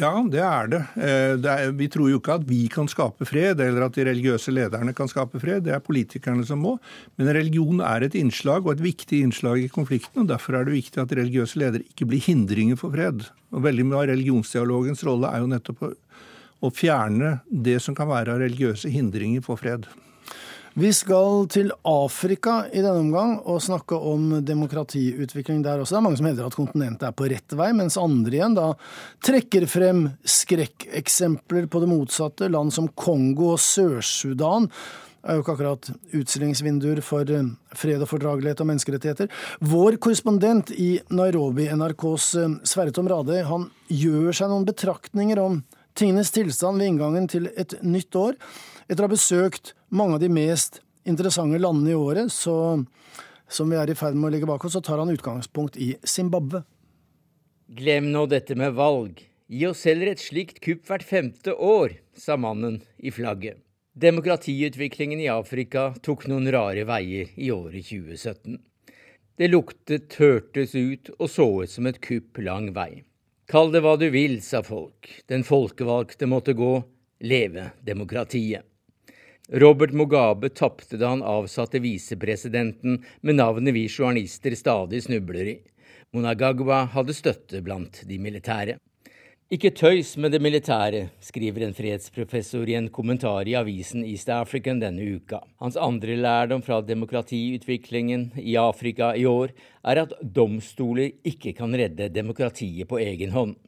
Ja, det er det. Eh, det er, vi tror jo ikke at vi kan skape fred, eller at de religiøse lederne kan skape fred. Det er politikerne som må. Men religion er et innslag, og et viktig innslag i konflikten. og Derfor er det viktig at religiøse ledere ikke blir hindringer for fred. Og Veldig mye av religionsdialogens rolle er jo nettopp å, å fjerne det som kan være av religiøse hindringer for fred. Vi skal til Afrika i denne omgang og snakke om demokratiutvikling der også. Det er mange som hevder at kontinentet er på rett vei, mens andre igjen da trekker frem skrekkeksempler på det motsatte. Land som Kongo og Sør-Sudan er jo ikke akkurat utstillingsvinduer for eh, fred og fordragelighet og menneskerettigheter. Vår korrespondent i Nairobi, NRKs eh, Sverre Tom Radøy, han gjør seg noen betraktninger om tingenes tilstand ved inngangen til et nytt år. Etter å ha besøkt mange av de mest interessante landene i året, så, som vi er i ferd med å legge bak oss, så tar han utgangspunkt i Zimbabwe. Glem nå dette med valg. Gi oss heller et slikt kupp hvert femte år, sa mannen i flagget. Demokratiutviklingen i Afrika tok noen rare veier i året 2017. Det luktet, hørtes ut og så ut som et kupp lang vei. Kall det hva du vil, sa folk. Den folkevalgte måtte gå. Leve demokratiet. Robert Mugabe tapte da han avsatte visepresidenten med navnet vi journalister stadig snubler i. Monagagwa hadde støtte blant de militære. Ikke tøys med det militære, skriver en fredsprofessor i en kommentar i avisen East African denne uka. Hans andre lærdom fra demokratiutviklingen i Afrika i år er at domstoler ikke kan redde demokratiet på egen hånd.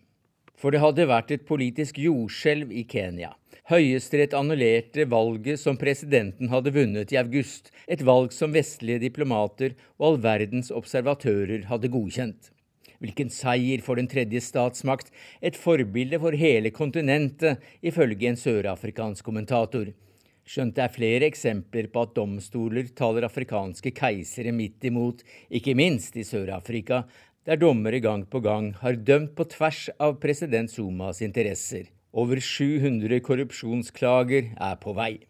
For det hadde vært et politisk jordskjelv i Kenya. Høyesterett annullerte valget som presidenten hadde vunnet i august, et valg som vestlige diplomater og all verdens observatører hadde godkjent. Hvilken seier for den tredje statsmakt, et forbilde for hele kontinentet, ifølge en sørafrikansk kommentator. Skjønt det er flere eksempler på at domstoler taler afrikanske keisere midt imot, ikke minst i Sør-Afrika, der dommere gang på gang har dømt på tvers av president Zumas interesser. Over 700 korrupsjonsklager er på vei.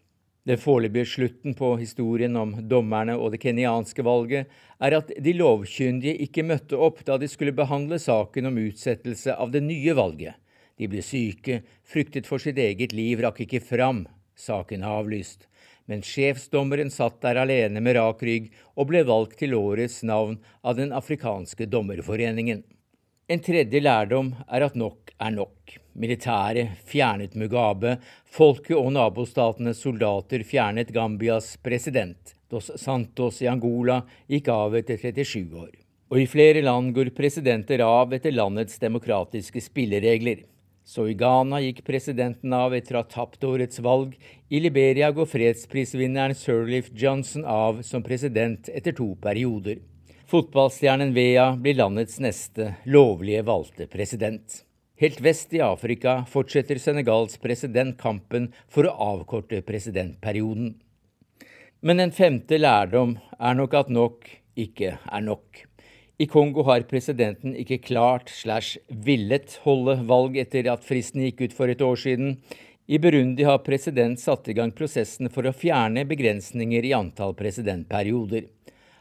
Den foreløpige slutten på historien om dommerne og det kenyanske valget er at de lovkyndige ikke møtte opp da de skulle behandle saken om utsettelse av det nye valget. De ble syke, fryktet for sitt eget liv, rakk ikke fram. Saken er avlyst. Men sjefsdommeren satt der alene med rak rygg og ble valgt til årets navn av Den afrikanske dommerforeningen. En tredje lærdom er at nok er nok. Militæret fjernet Mugabe, folket og nabostatenes soldater fjernet Gambias president. Dos Santos i Angola gikk av etter 37 år. Og i flere land går presidenter av etter landets demokratiske spilleregler. Så i Ghana gikk presidenten av etter å ha tapt årets valg. I Liberia går fredsprisvinneren Sirleaf Johnson av som president etter to perioder. Fotballstjernen Vea blir landets neste lovlige valgte president. Helt vest i Afrika fortsetter Senegals president kampen for å avkorte presidentperioden. Men en femte lærdom er nok at nok ikke er nok. I Kongo har presidenten ikke klart slash villet holde valg etter at fristen gikk ut for et år siden. I Burundi har president satt i gang prosessen for å fjerne begrensninger i antall presidentperioder.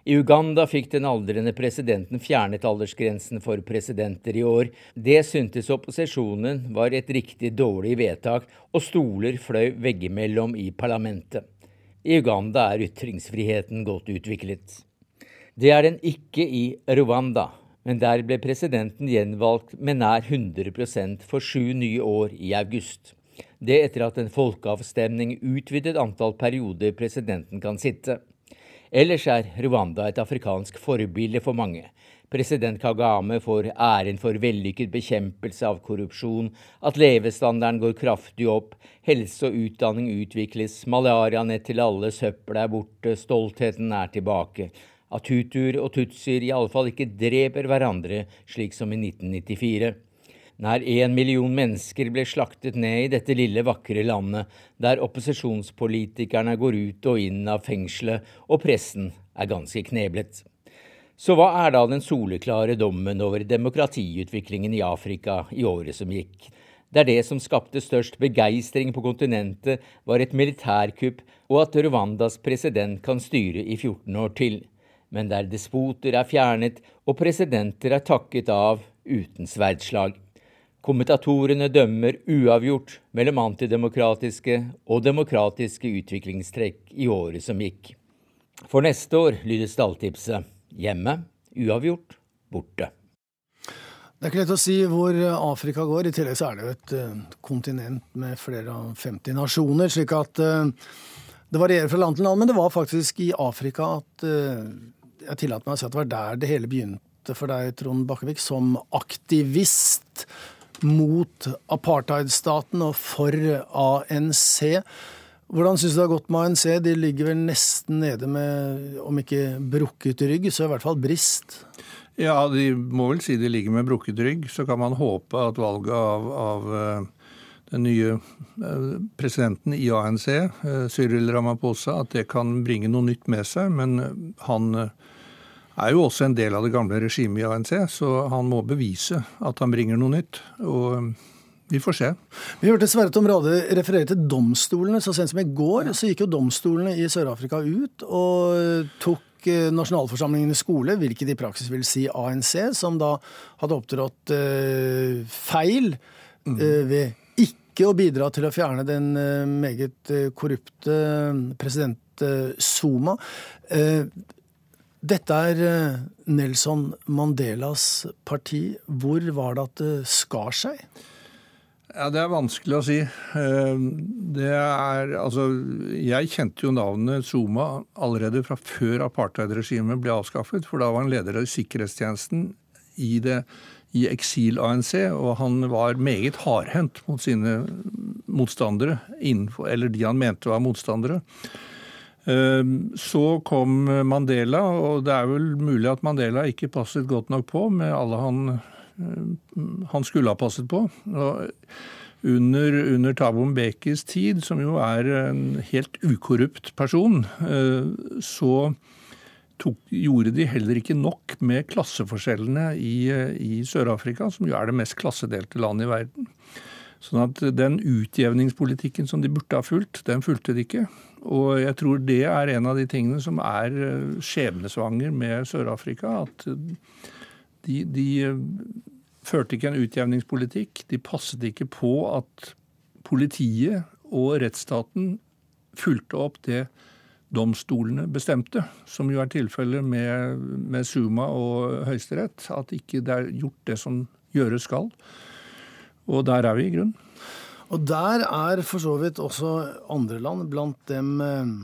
I Uganda fikk den aldrende presidenten fjernet aldersgrensen for presidenter i år. Det syntes opposisjonen var et riktig dårlig vedtak, og stoler fløy veggimellom i parlamentet. I Uganda er ytringsfriheten godt utviklet. Det er den ikke i Rwanda, men der ble presidenten gjenvalgt med nær 100% for sju nye år i august. Det etter at en folkeavstemning utvidet antall perioder presidenten kan sitte. Ellers er Rwanda et afrikansk forbilde for mange. President Kagame får æren for vellykket bekjempelse av korrupsjon, at levestandarden går kraftig opp, helse og utdanning utvikles, malarianett til alle, søppel er borte, stoltheten er tilbake. At hutuer og tutsier iallfall ikke dreper hverandre, slik som i 1994. Nær én million mennesker ble slaktet ned i dette lille, vakre landet, der opposisjonspolitikerne går ut og inn av fengselet, og pressen er ganske kneblet. Så hva er da den soleklare dommen over demokratiutviklingen i Afrika i året som gikk? Der det som skapte størst begeistring på kontinentet, var et militærkupp, og at Rwandas president kan styre i 14 år til. Men der despoter er fjernet og presidenter er takket av uten sverdslag. Kommentatorene dømmer uavgjort mellom antidemokratiske og demokratiske utviklingstrekk i året som gikk. For neste år lyder stalltipset hjemme uavgjort borte. Det er ikke lett å si hvor Afrika går. I tillegg så er det jo et uh, kontinent med flere av 50 nasjoner. slik at uh, det varierer fra land til land. Men det var faktisk i Afrika at uh, jeg tillater meg å si at det var der det hele begynte for deg, Trond Bakkevik, som aktivist mot apartheidstaten og for ANC. Hvordan syns du det har gått med ANC? De ligger vel nesten nede med, om ikke brukket rygg, så i hvert fall brist? Ja, de må vel si de ligger med brukket rygg. Så kan man håpe at valget av, av eh, den nye eh, presidenten i ANC, eh, Cyril Ramaphosa, at det kan bringe noe nytt med seg. Men han er jo også en del av det gamle regimet i ANC, så han må bevise at han bringer noe nytt. Og um, vi får se. Vi hørte Sverre Tom Rade referere til domstolene. Så sent som i går så gikk jo domstolene i Sør-Afrika ut og tok nasjonalforsamlingen nasjonalforsamlingenes skole, hvilket i praksis vil si ANC, som da hadde opptrådt uh, feil uh, ved ikke å bidra til å fjerne den meget korrupte president Zuma. Dette er eh, Nelson Mandelas parti. Hvor var det at det skar seg? Ja, Det er vanskelig å si. Eh, det er Altså, jeg kjente jo navnet Zuma allerede fra før apartheidregimet ble avskaffet, for da var han leder av sikkerhetstjenesten i, det, i eksil-ANC, og han var meget hardhendt mot sine motstandere, innenfor, eller de han mente var motstandere. Ehm, så kom Mandela, og det er vel mulig at Mandela ikke passet godt nok på med alle han, eh, han skulle ha passet på. Under, under Thabo Mbekis tid, som jo er en helt ukorrupt person, eh, så tok, gjorde de heller ikke nok med klasseforskjellene i, i Sør-Afrika, som jo er det mest klassedelte landet i verden. Sånn at den utjevningspolitikken som de burde ha fulgt, den fulgte de ikke. Og jeg tror det er en av de tingene som er eh, skjebnesvanger med Sør-Afrika. At eh, de, de, eh, førte ikke en utjevningspolitikk. De passet ikke på at politiet og rettsstaten fulgte opp det domstolene bestemte, som jo er tilfellet med, med Suma og Høyesterett. At ikke det er gjort det som gjøres skal. Og der er vi i grunnen. Og der er for så vidt også andre land, blant dem eh,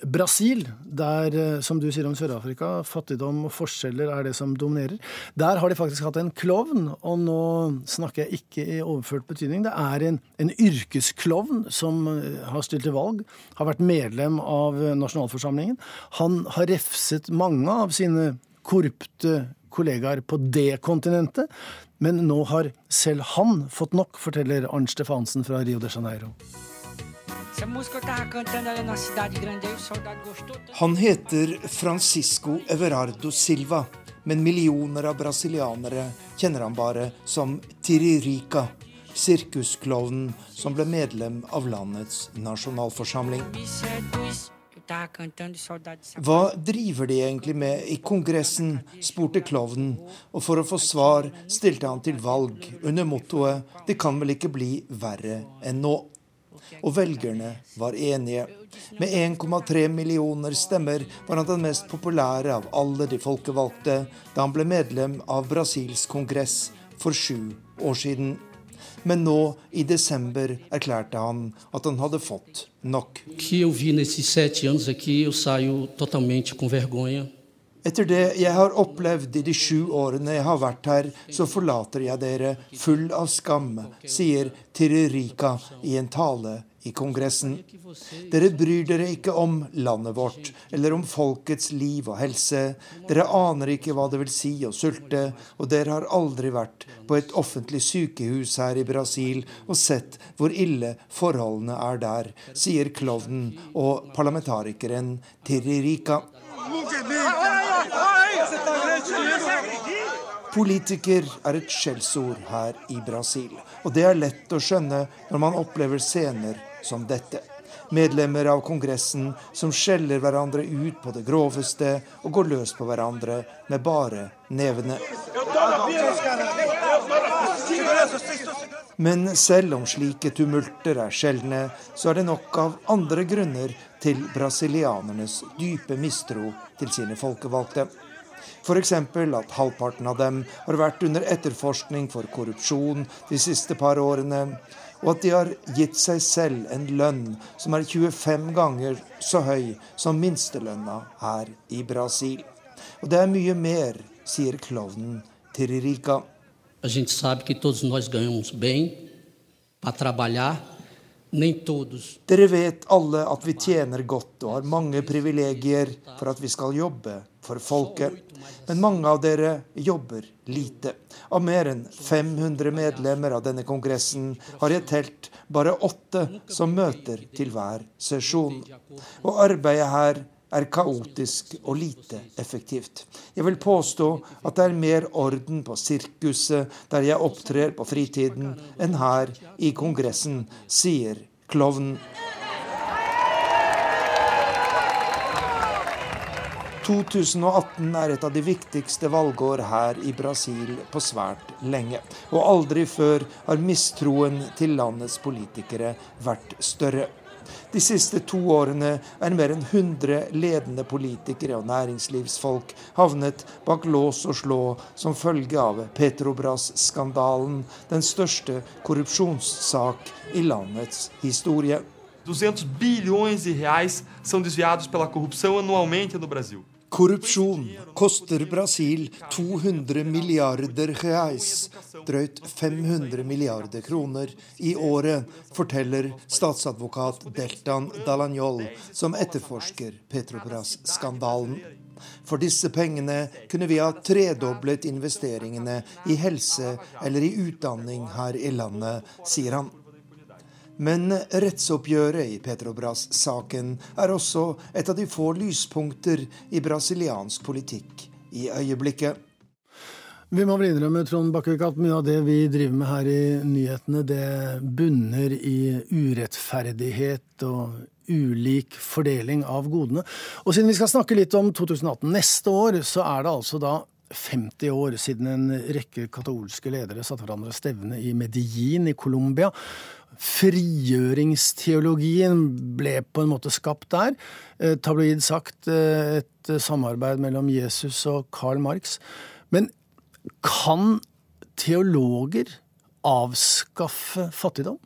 Brasil, der, eh, som du sier om Sør-Afrika, fattigdom og forskjeller er det som dominerer. Der har de faktisk hatt en klovn, og nå snakker jeg ikke i overført betydning. Det er en, en yrkesklovn som eh, har stilt til valg, har vært medlem av nasjonalforsamlingen. Han har refset mange av sine korrupte kollegaer på det kontinentet. Men nå har selv han fått nok, forteller Arnt Stefansen fra Rio de Janeiro. Han heter Francisco Everardo Silva, men millioner av brasilianere kjenner han bare som Tiririca, sirkusklovnen som ble medlem av landets nasjonalforsamling. Hva driver de egentlig med i Kongressen, spurte klovnen, og for å få svar stilte han til valg under mottoet 'Det kan vel ikke bli verre enn nå'. Og velgerne var enige. Med 1,3 millioner stemmer var han den mest populære av alle de folkevalgte da han ble medlem av Brasils kongress for sju år siden. Men nå, i desember, erklærte han at han hadde fått nok. Etter det jeg har opplevd i de sju årene jeg har vært her, så forlater jeg dere full av skam, sier Tiririka i en tale i Kongressen. Dere bryr dere ikke om landet vårt eller om folkets liv og helse. Dere aner ikke hva det vil si å sulte, og dere har aldri vært på et offentlig sykehus her i Brasil og sett hvor ille forholdene er der, sier klovnen og parlamentarikeren Tiririka. Politiker er et skjellsord her i Brasil, og det er lett å skjønne når man opplever scener som dette. Medlemmer av Kongressen som skjeller hverandre ut på det groveste og går løs på hverandre med bare nevene. Men selv om slike tumulter er sjeldne, så er det nok av andre grunner til brasilianernes dype mistro til sine folkevalgte. F.eks. at halvparten av dem har vært under etterforskning for korrupsjon de siste par årene, og at de har gitt seg selv en lønn som er 25 ganger så høy som minstelønna her i Brasil. Og det er mye mer, sier klovnen Tiririca. A gente sabe que todos nós ganhamos bem para trabalhar dere vet alle at vi tjener godt og har mange privilegier for at vi skal jobbe for folket. Men mange av dere jobber lite. Av mer enn 500 medlemmer av denne kongressen har jeg telt bare åtte som møter til hver sesjon. Og arbeidet her er kaotisk og lite effektivt. Jeg vil påstå at det er mer orden på sirkuset der jeg opptrer på fritiden, enn her i Kongressen, sier klovnen. 2018 er et av de viktigste valgår her i Brasil på svært lenge. Og aldri før har mistroen til landets politikere vært større. De siste to årene er mer enn 100 ledende politikere og næringslivsfolk havnet bak lås og slå som følge av Petrobras-skandalen, den største korrupsjonssak i landets historie. 200 bilhões de reais são desviados pela corrupção anualmente no Brasil. Korrupsjon koster Brasil 200 milliarder reais, drøyt 500 milliarder kroner, i året, forteller statsadvokat Deltan Dalanjol, som etterforsker Petrobras-skandalen. For disse pengene kunne vi ha tredoblet investeringene i helse eller i utdanning her i landet, sier han. Men rettsoppgjøret i Petrobras-saken er også et av de få lyspunkter i brasiliansk politikk i øyeblikket. Vi må vel innrømme Trond Bakkevik, at mye av det vi driver med her i nyhetene, det bunner i urettferdighet og ulik fordeling av godene. Og siden vi skal snakke litt om 2018 neste år, så er det altså da 50 år siden en rekke katolske ledere satte hverandre stevne i Medellin i Colombia frigjøringsteologien ble på en måte skapt der. Eh, tabloid sagt eh, et samarbeid mellom Jesus og Karl Marx. Men kan teologer avskaffe fattigdom?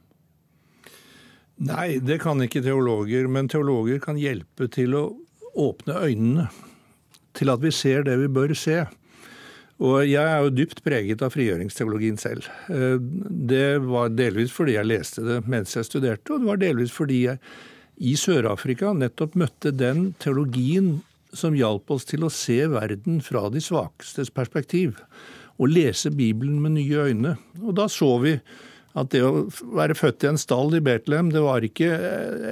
Nei, det kan ikke teologer. Men teologer kan hjelpe til å åpne øynene. Til at vi ser det vi bør se. Og jeg er jo dypt preget av frigjøringsteologien selv. Eh, det var delvis fordi jeg leste det mens jeg studerte, og det var delvis fordi jeg i Sør-Afrika nettopp møtte den teologien som hjalp oss til å se verden fra de svakestes perspektiv. Og lese Bibelen med nye øyne. Og da så vi at det å være født i en stall i Betlehem, det var ikke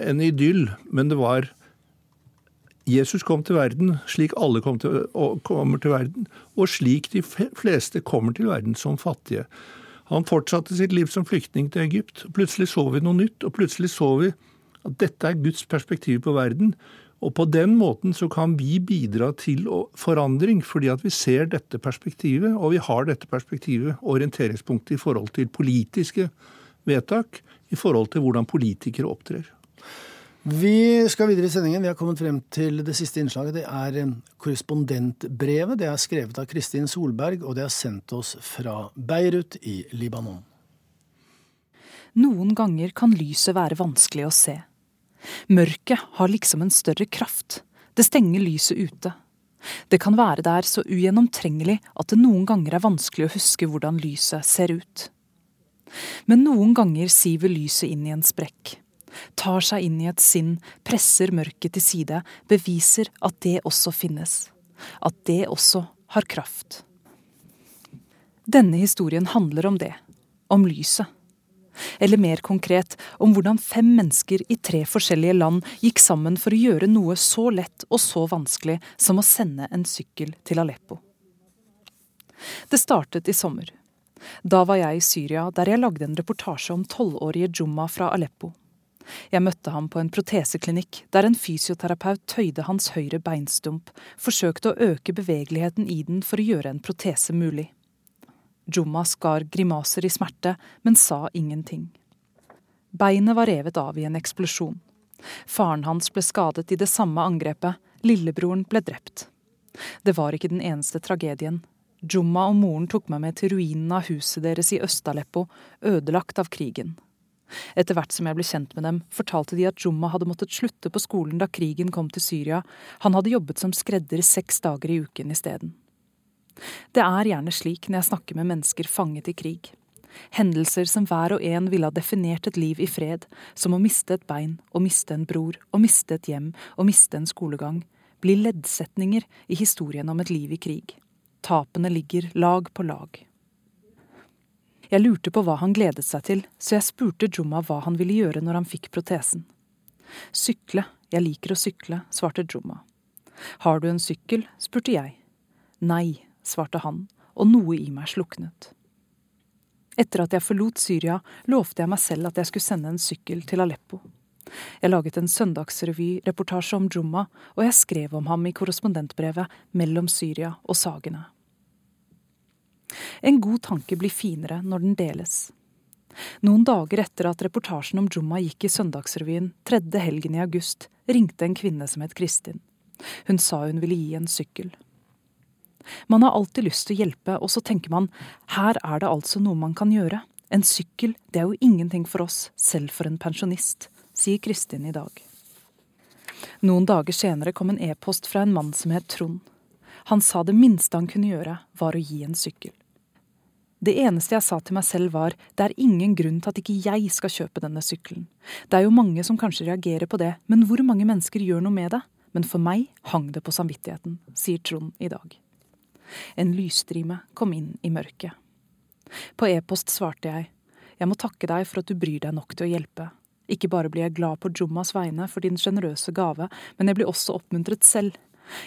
en idyll, men det var Jesus kom til verden slik alle kom til, kommer til verden, og slik de fleste kommer til verden som fattige. Han fortsatte sitt liv som flyktning til Egypt. Plutselig så vi noe nytt, og plutselig så vi at dette er Guds perspektiv på verden. Og på den måten så kan vi bidra til forandring, fordi at vi ser dette perspektivet, og vi har dette perspektivet, orienteringspunktet, i forhold til politiske vedtak, i forhold til hvordan politikere opptrer. Vi skal videre i sendingen. Vi har kommet frem til det siste innslaget. Det er eh, korrespondentbrevet. Det er skrevet av Kristin Solberg, og det er sendt oss fra Beirut i Libanon. Noen ganger kan lyset være vanskelig å se. Mørket har liksom en større kraft. Det stenger lyset ute. Det kan være der så ugjennomtrengelig at det noen ganger er vanskelig å huske hvordan lyset ser ut. Men noen ganger siver lyset inn i en sprekk. Tar seg inn i et sinn, presser mørket til side, beviser at det også finnes. At det også har kraft. Denne historien handler om det. Om lyset. Eller mer konkret om hvordan fem mennesker i tre forskjellige land gikk sammen for å gjøre noe så lett og så vanskelig som å sende en sykkel til Aleppo. Det startet i sommer. Da var jeg i Syria, der jeg lagde en reportasje om tolvårige Jumma fra Aleppo. Jeg møtte ham på en proteseklinikk, der en fysioterapeut tøyde hans høyre beinstump, forsøkte å øke bevegeligheten i den for å gjøre en protese mulig. Jumma skar grimaser i smerte, men sa ingenting. Beinet var revet av i en eksplosjon. Faren hans ble skadet i det samme angrepet, lillebroren ble drept. Det var ikke den eneste tragedien. Jumma og moren tok meg med til ruinen av huset deres i Øst-Aleppo, ødelagt av krigen. Etter hvert som jeg ble kjent med dem, fortalte de at Jumma hadde måttet slutte på skolen da krigen kom til Syria, han hadde jobbet som skredder seks dager i uken isteden. Det er gjerne slik når jeg snakker med mennesker fanget i krig. Hendelser som hver og en ville ha definert et liv i fred, som å miste et bein, å miste en bror, å miste et hjem, å miste en skolegang, blir leddsetninger i historien om et liv i krig. Tapene ligger lag på lag. Jeg lurte på hva han gledet seg til, så jeg spurte Jumma hva han ville gjøre når han fikk protesen. Sykle, jeg liker å sykle, svarte Jumma. Har du en sykkel? spurte jeg. Nei, svarte han, og noe i meg sluknet. Etter at jeg forlot Syria, lovte jeg meg selv at jeg skulle sende en sykkel til Aleppo. Jeg laget en søndagsrevyreportasje om Jumma, og jeg skrev om ham i korrespondentbrevet mellom Syria og Sagene. En god tanke blir finere når den deles. Noen dager etter at reportasjen om Jumma gikk i Søndagsrevyen tredje helgen i august, ringte en kvinne som het Kristin. Hun sa hun ville gi en sykkel. Man har alltid lyst til å hjelpe, og så tenker man her er det altså noe man kan gjøre. En sykkel, det er jo ingenting for oss, selv for en pensjonist, sier Kristin i dag. Noen dager senere kom en e-post fra en mann som het Trond. Han sa det minste han kunne gjøre, var å gi en sykkel. Det eneste jeg sa til meg selv var det er ingen grunn til at ikke jeg skal kjøpe denne sykkelen. Det er jo mange som kanskje reagerer på det, men hvor mange mennesker gjør noe med det? Men for meg hang det på samvittigheten, sier Trond i dag. En lysstrime kom inn i mørket. På e-post svarte jeg. Jeg må takke deg for at du bryr deg nok til å hjelpe. Ikke bare blir jeg glad på Jummas vegne for din sjenerøse gave, men jeg blir også oppmuntret selv.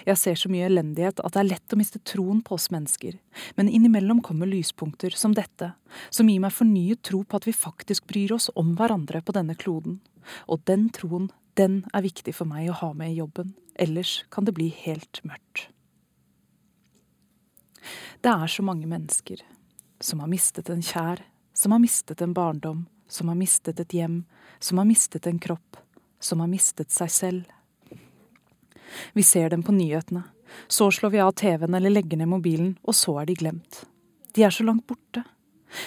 Jeg ser så mye elendighet at det er lett å miste troen på oss mennesker, men innimellom kommer lyspunkter som dette, som gir meg fornyet tro på at vi faktisk bryr oss om hverandre på denne kloden. Og den troen, den er viktig for meg å ha med i jobben, ellers kan det bli helt mørkt. Det er så mange mennesker som har mistet en kjær, som har mistet en barndom, som har mistet et hjem, som har mistet en kropp, som har mistet seg selv. Vi ser dem på nyhetene, så slår vi av TV-en eller legger ned mobilen, og så er de glemt. De er så langt borte,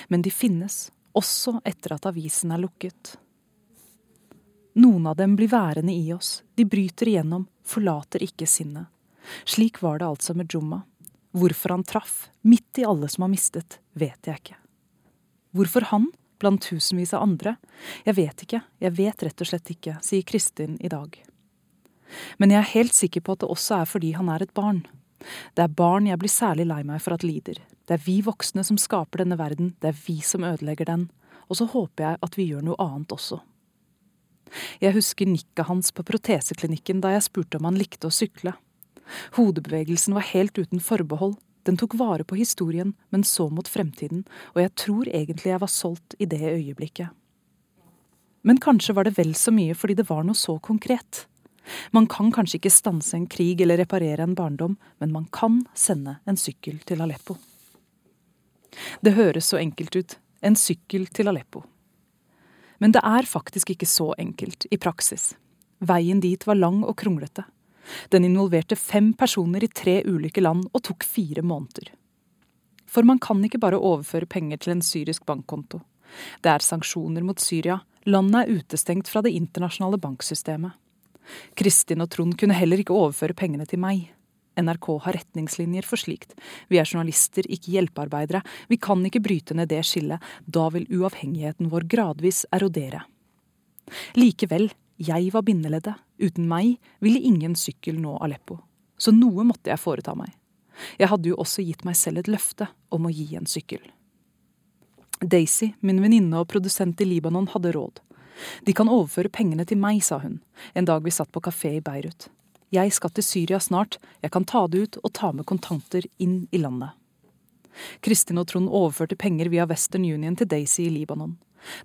men de finnes, også etter at avisen er lukket. Noen av dem blir værende i oss, de bryter igjennom, forlater ikke sinnet. Slik var det altså med Jumma. Hvorfor han traff, midt i alle som har mistet, vet jeg ikke. Hvorfor han, blant tusenvis av andre? Jeg vet ikke, jeg vet rett og slett ikke, sier Kristin i dag. Men jeg er helt sikker på at det også er fordi han er et barn. Det er barn jeg blir særlig lei meg for at lider. Det er vi voksne som skaper denne verden, det er vi som ødelegger den. Og så håper jeg at vi gjør noe annet også. Jeg husker nikket hans på proteseklinikken da jeg spurte om han likte å sykle. Hodebevegelsen var helt uten forbehold. Den tok vare på historien, men så mot fremtiden, og jeg tror egentlig jeg var solgt i det øyeblikket. Men kanskje var det vel så mye fordi det var noe så konkret. Man kan kanskje ikke stanse en krig eller reparere en barndom, men man kan sende en sykkel til Aleppo. Det høres så enkelt ut. En sykkel til Aleppo. Men det er faktisk ikke så enkelt i praksis. Veien dit var lang og kronglete. Den involverte fem personer i tre ulike land og tok fire måneder. For man kan ikke bare overføre penger til en syrisk bankkonto. Det er sanksjoner mot Syria. Landet er utestengt fra det internasjonale banksystemet. Kristin og Trond kunne heller ikke overføre pengene til meg. NRK har retningslinjer for slikt. Vi er journalister, ikke hjelpearbeidere. Vi kan ikke bryte ned det skillet. Da vil uavhengigheten vår gradvis erodere. Likevel, jeg var bindeleddet. Uten meg ville ingen sykkel nå Aleppo. Så noe måtte jeg foreta meg. Jeg hadde jo også gitt meg selv et løfte om å gi en sykkel. Daisy, min venninne og produsent i Libanon, hadde råd. De kan overføre pengene til meg, sa hun, en dag vi satt på kafé i Beirut. Jeg skal til Syria snart, jeg kan ta det ut og ta med kontanter inn i landet. Kristin og Trond overførte penger via Western Union til Daisy i Libanon.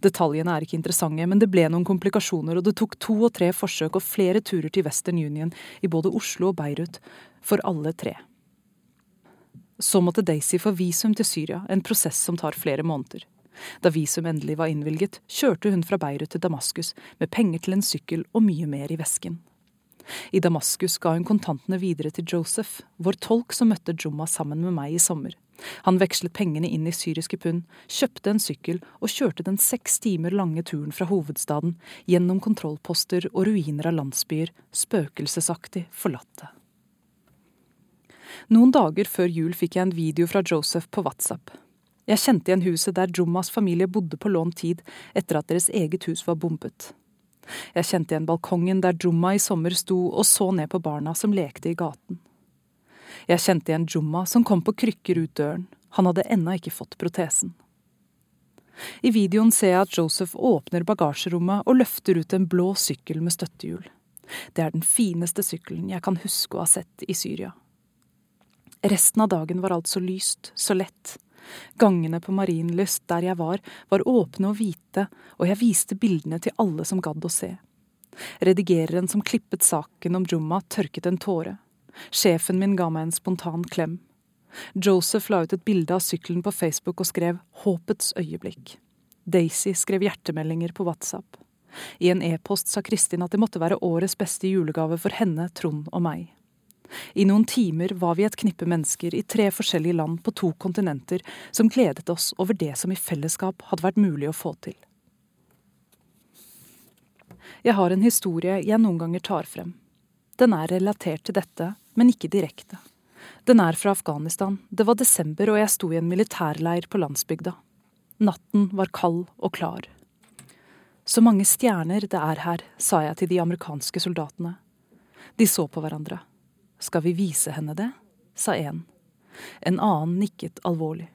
Detaljene er ikke interessante, men det ble noen komplikasjoner, og det tok to og tre forsøk og flere turer til Western Union i både Oslo og Beirut, for alle tre. Så måtte Daisy få visum til Syria, en prosess som tar flere måneder. Da visum endelig var innvilget, kjørte hun fra Beirut til Damaskus med penger til en sykkel og mye mer i vesken. I Damaskus ga hun kontantene videre til Joseph, vår tolk som møtte Jumma sammen med meg i sommer. Han vekslet pengene inn i syriske pund, kjøpte en sykkel og kjørte den seks timer lange turen fra hovedstaden, gjennom kontrollposter og ruiner av landsbyer, spøkelsesaktig forlatte. Noen dager før jul fikk jeg en video fra Joseph på WhatsApp. Jeg kjente igjen huset der Jummas familie bodde på lånt tid etter at deres eget hus var bombet. Jeg kjente igjen balkongen der Jumma i sommer sto og så ned på barna som lekte i gaten. Jeg kjente igjen Jumma som kom på krykker ut døren, han hadde ennå ikke fått protesen. I videoen ser jeg at Joseph åpner bagasjerommet og løfter ut en blå sykkel med støttehjul. Det er den fineste sykkelen jeg kan huske å ha sett i Syria. Resten av dagen var alt så lyst, så lett, Gangene på Marienlyst, der jeg var, var åpne og hvite, og jeg viste bildene til alle som gadd å se. Redigereren som klippet saken om Jumma, tørket en tåre. Sjefen min ga meg en spontan klem. Joseph la ut et bilde av sykkelen på Facebook og skrev 'Håpets øyeblikk'. Daisy skrev hjertemeldinger på WhatsApp. I en e-post sa Kristin at det måtte være årets beste julegave for henne, Trond og meg. I noen timer var vi et knippe mennesker i tre forskjellige land på to kontinenter som gledet oss over det som i fellesskap hadde vært mulig å få til. Jeg har en historie jeg noen ganger tar frem. Den er relatert til dette, men ikke direkte. Den er fra Afghanistan. Det var desember, og jeg sto i en militærleir på landsbygda. Natten var kald og klar. Så mange stjerner det er her, sa jeg til de amerikanske soldatene. De så på hverandre. Skal vi vise henne det? sa en. En annen nikket alvorlig.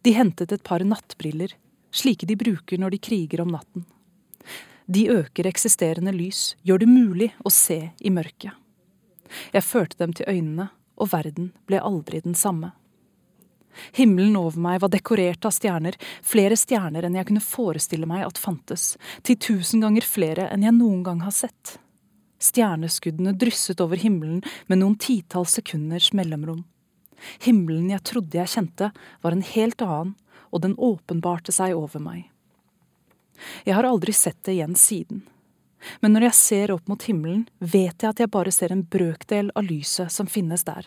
De hentet et par nattbriller, slike de bruker når de kriger om natten. De øker eksisterende lys, gjør det mulig å se i mørket. Jeg førte dem til øynene, og verden ble aldri den samme. Himmelen over meg var dekorert av stjerner, flere stjerner enn jeg kunne forestille meg at fantes, til tusen ganger flere enn jeg noen gang har sett. Stjerneskuddene drysset over himmelen med noen titalls sekunders mellomrom. Himmelen jeg trodde jeg kjente, var en helt annen, og den åpenbarte seg over meg. Jeg har aldri sett det igjen siden. Men når jeg ser opp mot himmelen, vet jeg at jeg bare ser en brøkdel av lyset som finnes der.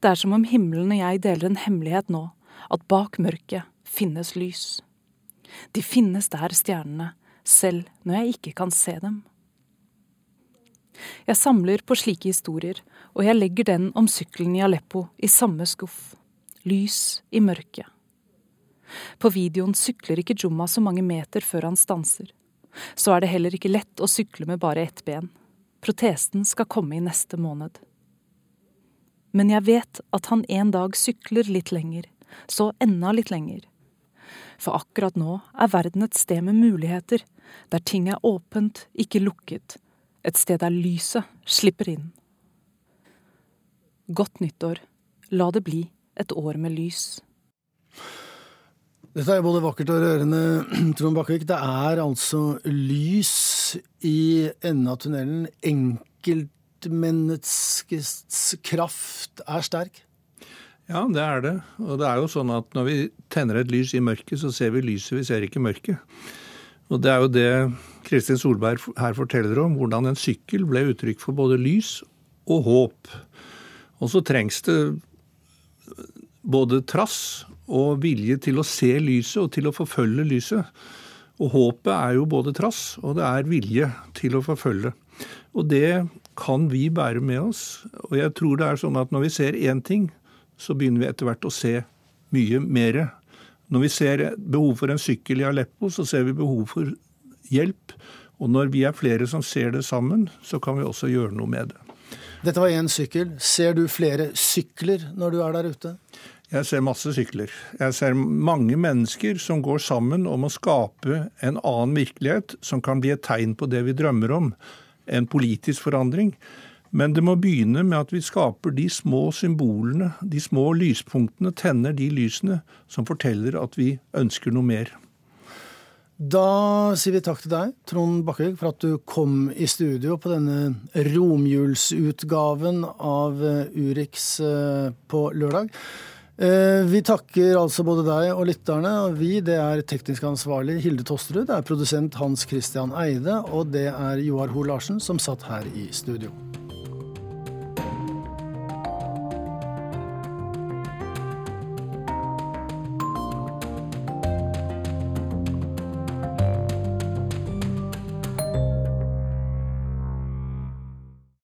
Det er som om himmelen og jeg deler en hemmelighet nå, at bak mørket finnes lys. De finnes der, stjernene, selv når jeg ikke kan se dem. Jeg samler på slike historier, og jeg legger den om sykkelen i Aleppo i samme skuff. Lys i mørket. På videoen sykler ikke Jumma så mange meter før han stanser. Så er det heller ikke lett å sykle med bare ett ben. Protesten skal komme i neste måned. Men jeg vet at han en dag sykler litt lenger, så enda litt lenger. For akkurat nå er verden et sted med muligheter, der ting er åpent, ikke lukket, et sted der lyset slipper inn. Godt nyttår. La det bli et år med lys. Dette er både vakkert og rørende, Trond Bakkevik. Det er altså lys i enden av tunnelen. Enkeltmenneskets kraft er sterk. Ja, det er det. Og det er jo sånn at når vi tenner et lys i mørket, så ser vi lyset, vi ser ikke mørket. Og det er jo det Kristin Solberg her forteller om, hvordan en sykkel ble uttrykk for både lys og håp. Og så trengs det både trass og vilje til å se lyset og til å forfølge lyset. Og håpet er jo både trass og det er vilje til å forfølge. Og det kan vi bære med oss. Og jeg tror det er sånn at når vi ser én ting, så begynner vi etter hvert å se mye mer. Når vi ser behov for en sykkel i Aleppo, så ser vi behov for hjelp. Og når vi er flere som ser det sammen, så kan vi også gjøre noe med det. Dette var én sykkel. Ser du flere sykler når du er der ute? Jeg ser masse sykler. Jeg ser mange mennesker som går sammen om å skape en annen virkelighet som kan bli et tegn på det vi drømmer om en politisk forandring. Men det må begynne med at vi skaper de små symbolene, de små lyspunktene, tenner de lysene som forteller at vi ønsker noe mer. Da sier vi takk til deg, Trond Bakkevik, for at du kom i studio på denne romjulsutgaven av Urix eh, på lørdag. Eh, vi takker altså både deg og lytterne. og Vi det er teknisk ansvarlig Hilde Tosterud, det er produsent Hans Christian Eide, og det er Joar Hoel Larsen som satt her i studio.